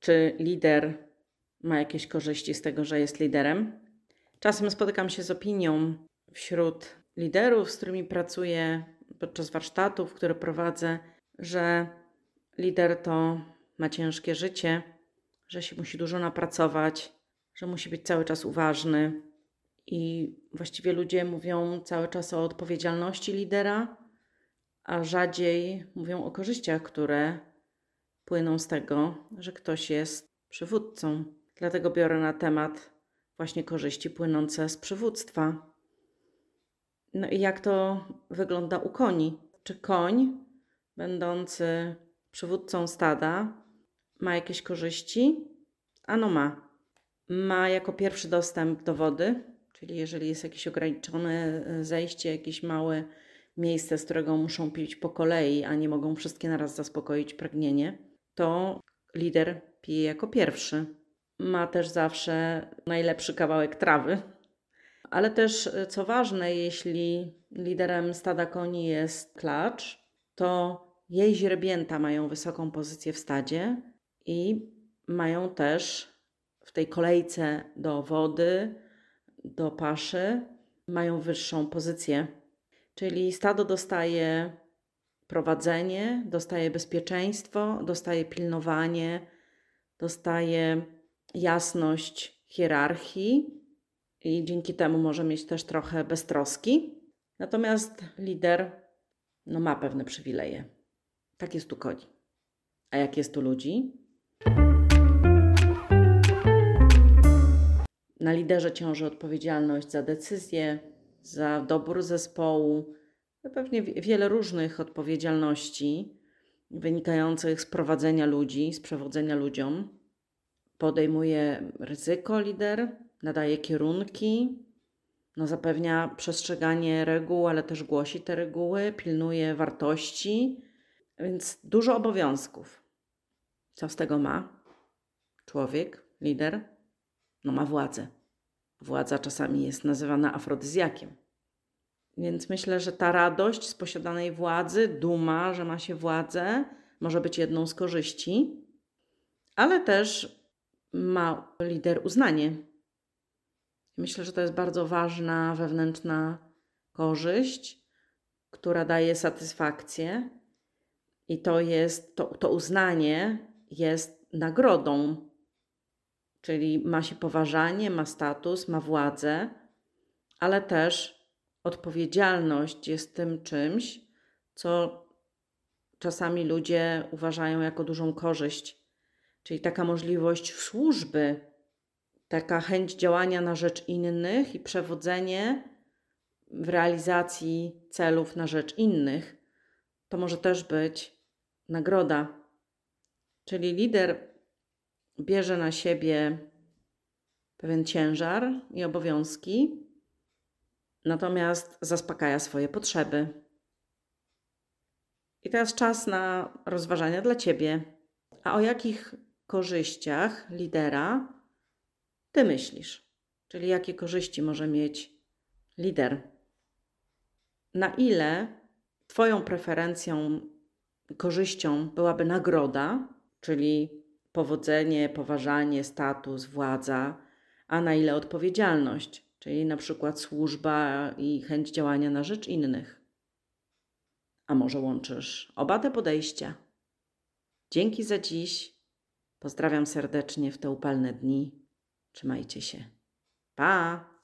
Czy lider ma jakieś korzyści z tego, że jest liderem? Czasem spotykam się z opinią wśród liderów, z którymi pracuję podczas warsztatów, które prowadzę, że lider to ma ciężkie życie, że się musi dużo napracować, że musi być cały czas uważny. I właściwie ludzie mówią cały czas o odpowiedzialności lidera, a rzadziej mówią o korzyściach, które płyną z tego, że ktoś jest przywódcą. Dlatego biorę na temat właśnie korzyści płynące z przywództwa. No i jak to wygląda u koni? Czy koń, będący przywódcą stada, ma jakieś korzyści? Ano ma. Ma jako pierwszy dostęp do wody, czyli jeżeli jest jakieś ograniczone zejście, jakieś małe miejsce, z którego muszą pić po kolei, a nie mogą wszystkie naraz zaspokoić pragnienie, to lider pije jako pierwszy. Ma też zawsze najlepszy kawałek trawy. Ale też, co ważne, jeśli liderem stada koni jest klacz, to jej źrebięta mają wysoką pozycję w stadzie i mają też w tej kolejce do wody, do paszy, mają wyższą pozycję Czyli stado dostaje prowadzenie, dostaje bezpieczeństwo, dostaje pilnowanie, dostaje jasność hierarchii i dzięki temu może mieć też trochę beztroski. Natomiast lider no, ma pewne przywileje. Tak jest tu koni. A jak jest tu ludzi? Na liderze ciąży odpowiedzialność za decyzje, za dobór zespołu, pewnie wiele różnych odpowiedzialności wynikających z prowadzenia ludzi, z przewodzenia ludziom. Podejmuje ryzyko lider, nadaje kierunki, no zapewnia przestrzeganie reguł, ale też głosi te reguły, pilnuje wartości, więc dużo obowiązków. Co z tego ma człowiek, lider? No ma władzę. Władza czasami jest nazywana afrodyzjakiem. Więc myślę, że ta radość z posiadanej władzy, duma, że ma się władzę, może być jedną z korzyści, ale też ma lider uznanie. Myślę, że to jest bardzo ważna wewnętrzna korzyść, która daje satysfakcję, i to jest to, to uznanie jest nagrodą czyli ma się poważanie, ma status, ma władzę, ale też odpowiedzialność jest tym czymś, co czasami ludzie uważają jako dużą korzyść, czyli taka możliwość służby, taka chęć działania na rzecz innych i przewodzenie w realizacji celów na rzecz innych, to może też być nagroda. Czyli lider bierze na siebie pewien ciężar i obowiązki, natomiast zaspokaja swoje potrzeby. I teraz czas na rozważania dla Ciebie. A o jakich korzyściach lidera Ty myślisz? Czyli jakie korzyści może mieć lider? Na ile Twoją preferencją, korzyścią byłaby nagroda, czyli powodzenie, poważanie, status, władza, a na ile odpowiedzialność, czyli na przykład służba i chęć działania na rzecz innych. A może łączysz oba te podejścia? Dzięki za dziś. Pozdrawiam serdecznie w te upalne dni. Trzymajcie się. Pa!